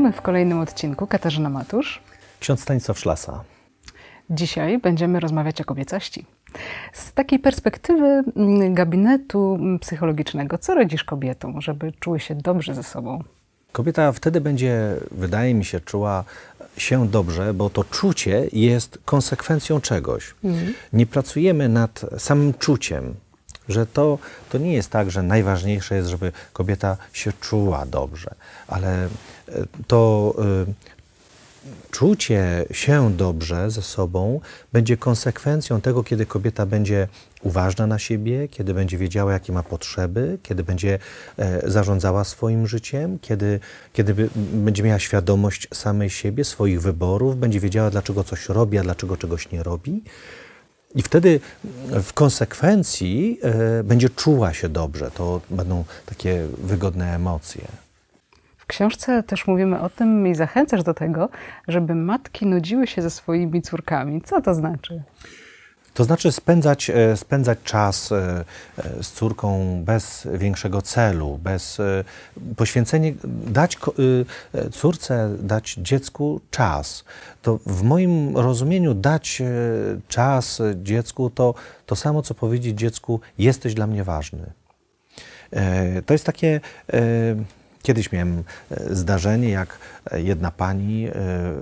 Witamy w kolejnym odcinku. Katarzyna Matusz. Ksiądz Stanisław Szlasa. Dzisiaj będziemy rozmawiać o kobiecości. Z takiej perspektywy mm, gabinetu psychologicznego, co radzisz kobietom, żeby czuły się dobrze ze sobą? Kobieta wtedy będzie, wydaje mi się, czuła się dobrze, bo to czucie jest konsekwencją czegoś. Mhm. Nie pracujemy nad samym czuciem, że to, to nie jest tak, że najważniejsze jest, żeby kobieta się czuła dobrze, ale e, to y, czucie się dobrze ze sobą będzie konsekwencją tego, kiedy kobieta będzie uważna na siebie, kiedy będzie wiedziała, jakie ma potrzeby, kiedy będzie e, zarządzała swoim życiem, kiedy, kiedy by, będzie miała świadomość samej siebie, swoich wyborów, będzie wiedziała, dlaczego coś robi, a dlaczego czegoś nie robi. I wtedy w konsekwencji e, będzie czuła się dobrze. To będą takie wygodne emocje. W książce też mówimy o tym i zachęcasz do tego, żeby matki nudziły się ze swoimi córkami. Co to znaczy? To znaczy spędzać, e, spędzać czas e, e, z córką bez większego celu, bez poświęcenia, dać córce, dać dziecku czas. To w moim rozumieniu dać czas dziecku to to samo, co powiedzieć dziecku, jesteś dla mnie ważny. To jest takie Kiedyś miałem e, zdarzenie, jak e, jedna pani e,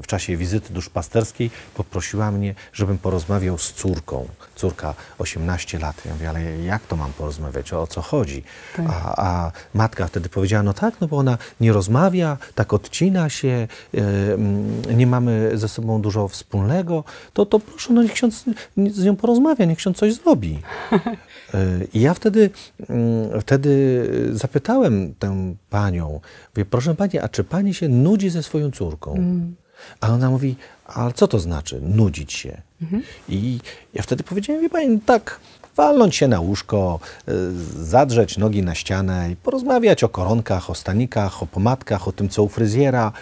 w czasie wizyty duszpasterskiej poprosiła mnie, żebym porozmawiał z córką. Córka 18 lat. Ja mówię, ale jak to mam porozmawiać? O co chodzi? Tak. A, a, matka wtedy powiedziała, no tak, no bo ona nie rozmawia, tak odcina się, nie mamy ze sobą dużo wspólnego, to, to proszę, no niech ksiądz z nią porozmawia, niech ksiądz coś zrobi. I ja wtedy, mm, wtedy zapytałem tę panią, mówię, proszę pani, a czy pani się nudzi ze swoją córką? Mm. A ona mówi, ale co to znaczy nudzić się? Mhm. I ja wtedy powiedziałem, wie pani, tak, walnąć się na łóżko, y, zadrzeć nogi na ścianę i porozmawiać o koronkach, o stanikach, o pomadkach, o tym, co u fryzjera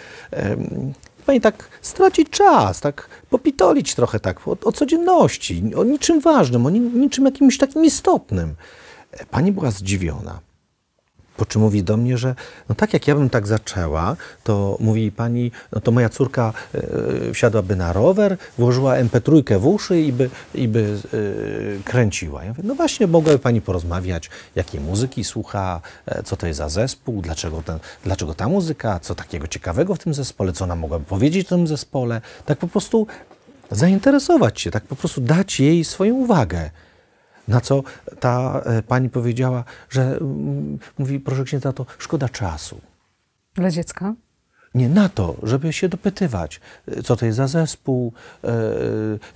pani tak stracić czas, tak popitolić trochę tak o, o codzienności, o niczym ważnym, o niczym jakimś takim istotnym. Pani była zdziwiona. Po czym mówi do mnie, że no tak jak ja bym tak zaczęła, to mówi pani, no to moja córka y, wsiadłaby na rower, włożyła MP3 w uszy i by, i by y, kręciła. Ja mówię, no właśnie, mogłaby pani porozmawiać, jakiej muzyki słucha, co to jest za zespół, dlaczego, ten, dlaczego ta muzyka, co takiego ciekawego w tym zespole, co ona mogłaby powiedzieć w tym zespole. Tak po prostu zainteresować się, tak po prostu dać jej swoją uwagę. Na co ta e, pani powiedziała, że mówi, proszę księdza, to szkoda czasu. Dla dziecka? Nie, na to, żeby się dopytywać, e, co to jest za zespół, e,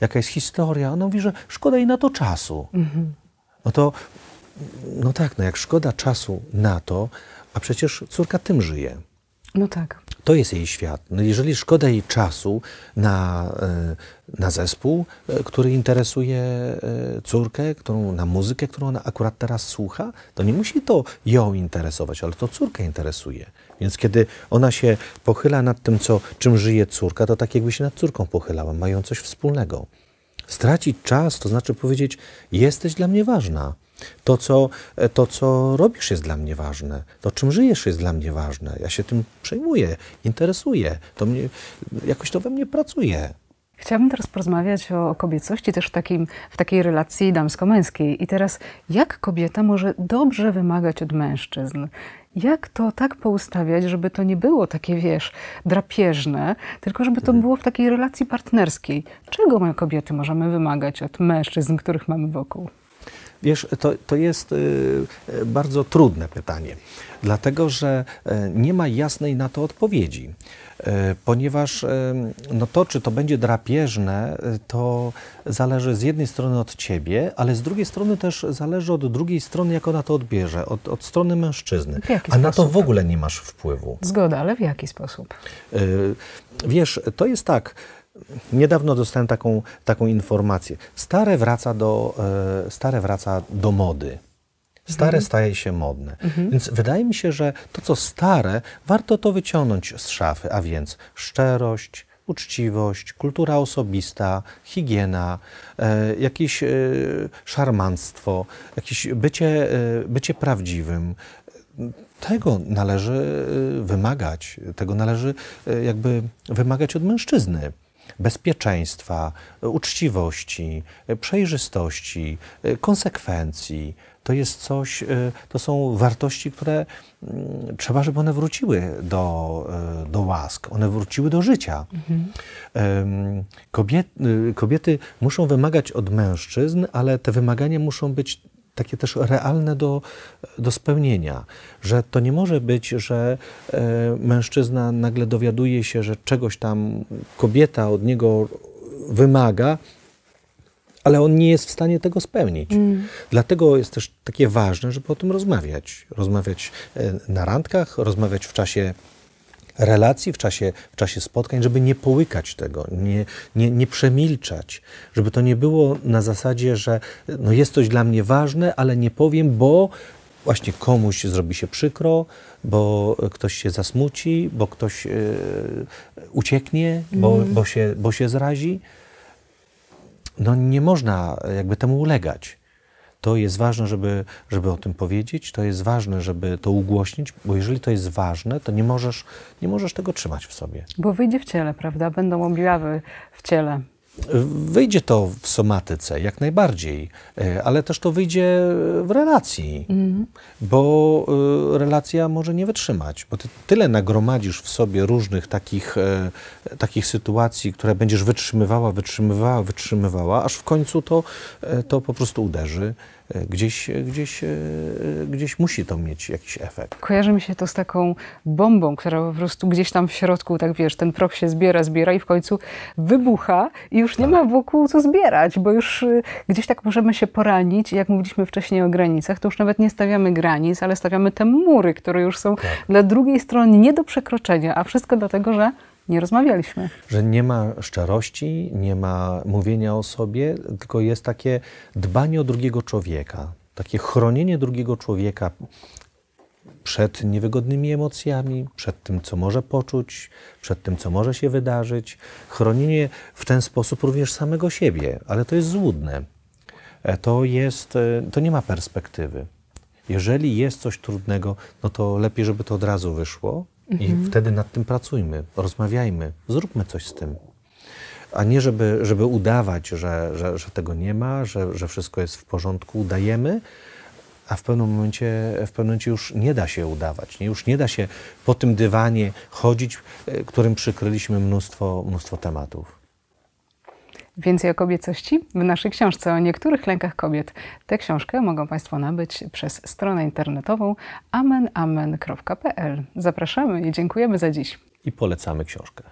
jaka jest historia. Ona mówi, że szkoda jej na to czasu. Mhm. No to, no tak, no jak szkoda czasu na to, a przecież córka tym żyje. No tak. To jest jej świat. No jeżeli szkoda jej czasu na, e, na zespół, e, który interesuje e, córkę, którą, na muzykę, którą ona akurat teraz słucha, to nie musi to ją interesować, ale to córkę interesuje. Więc kiedy ona się pochyla nad tym, co, czym żyje córka, to tak jakby się nad córką pochylała, mają coś wspólnego. Stracić czas to znaczy powiedzieć: Jesteś dla mnie ważna. To co, to, co robisz, jest dla mnie ważne. To, czym żyjesz, jest dla mnie ważne. Ja się tym przejmuję, interesuję. To mnie, jakoś to we mnie pracuje. Chciałabym teraz porozmawiać o kobiecości też w, takim, w takiej relacji damsko-męskiej. I teraz, jak kobieta może dobrze wymagać od mężczyzn? Jak to tak poustawiać, żeby to nie było takie, wiesz, drapieżne, tylko żeby to mhm. było w takiej relacji partnerskiej? Czego my kobiety możemy wymagać od mężczyzn, których mamy wokół? Wiesz, to, to jest y, y, bardzo trudne pytanie, dlatego że y, nie ma jasnej na to odpowiedzi. Ponieważ no to, czy to będzie drapieżne, to zależy z jednej strony od ciebie, ale z drugiej strony też zależy od drugiej strony, jak ona to odbierze, od, od strony mężczyzny. A sposób? na to w ogóle nie masz wpływu. Zgoda, ale w jaki sposób? Wiesz, to jest tak Niedawno dostałem taką, taką informację. Stare wraca do, e, stare wraca do mody. Stare mhm. staje się modne. Mhm. Więc wydaje mi się, że to, co stare, warto to wyciągnąć z szafy, a więc szczerość, uczciwość, kultura osobista, higiena, e, jakieś e, szarmanstwo, jakieś bycie, e, bycie prawdziwym, tego należy wymagać, tego należy jakby wymagać od mężczyzny. Bezpieczeństwa, uczciwości, przejrzystości, konsekwencji. To jest coś, y, to są wartości, które mm, trzeba, żeby one wróciły do, y, do łask, one wróciły do życia. Em, Kobiet, y, kobiety muszą wymagać od mężczyzn, ale te wymagania muszą być takie też realne do, do spełnienia. Że to nie może być, że e, mężczyzna nagle dowiaduje się, że czegoś tam kobieta od niego wymaga, ale on nie jest w stanie tego spełnić. Dlatego jest też takie ważne, żeby o tym rozmawiać. Rozmawiać e, na randkach, rozmawiać w czasie relacji, w czasie, w czasie spotkań, żeby nie połykać tego, nie, nie, nie przemilczać, żeby to nie było na zasadzie, że no jest coś dla mnie ważne, ale nie powiem, bo właśnie komuś zrobi się przykro, bo ktoś się zasmuci, bo ktoś e, ucieknie, bo, bo, się, bo się zrazi. No nie można jakby temu ulegać. To jest ważne, żeby, żeby o tym powiedzieć, to jest ważne, żeby to ugłośnić, bo jeżeli to jest ważne, to nie możesz, nie możesz tego trzymać w sobie. Bo wyjdzie w ciele, prawda? Będą objawy w ciele. Wyjdzie to w somatyce, jak najbardziej, e, ale też to wyjdzie w relacji, bo e, relacja może nie wytrzymać, bo ty tyle nagromadzisz w sobie różnych takich, e, takich sytuacji, które będziesz wytrzymywała, wytrzymywała, wytrzymywała, aż w końcu to, to po prostu uderzy. Gdzieś, gdzieś, e, gdzieś musi to mieć jakiś efekt. Kojarzy mi się to z taką bombą, która po prostu gdzieś tam w środku, tak wiesz, ten proch się zbiera, zbiera i w końcu wybucha i już nie ma wokół co zbierać, bo już y, gdzieś tak możemy się poranić. Jak mówiliśmy wcześniej o granicach, to już nawet nie stawiamy granic, ale stawiamy te mury, które już są dla drugiej strony nie do przekroczenia, a wszystko dlatego, że nie rozmawialiśmy. że nie ma szczerości, nie ma mówienia o sobie, tylko jest takie dbanie o drugiego człowieka, takie chronienie drugiego człowieka przed niewygodnymi emocjami, przed tym, co może poczuć, przed tym, co może się wydarzyć. Chronienie w ten sposób również samego siebie, ale to jest złudne. E, To, jest, e, to nie ma perspektywy. Jeżeli jest coś trudnego, no to lepiej, żeby to od razu wyszło i wtedy nad tym pracujmy, rozmawiajmy, zróbmy coś z tym. A nie, żeby, żeby udawać, że, że, że tego nie ma, że, że wszystko jest w porządku, udajemy, a w pewnym momencie, w pewnym momencie już nie da się udawać. Nie? Już nie da się po tym dywanie chodzić, e, którym przykryliśmy mnóstwo, mnóstwo tematów. Więcej o kobiecości w naszej książce o niektórych lękach kobiet. Tę książkę mogą Państwo nabyć przez stronę internetową amenamen.pl. Zapraszamy i dziękujemy za dziś. I polecamy książkę.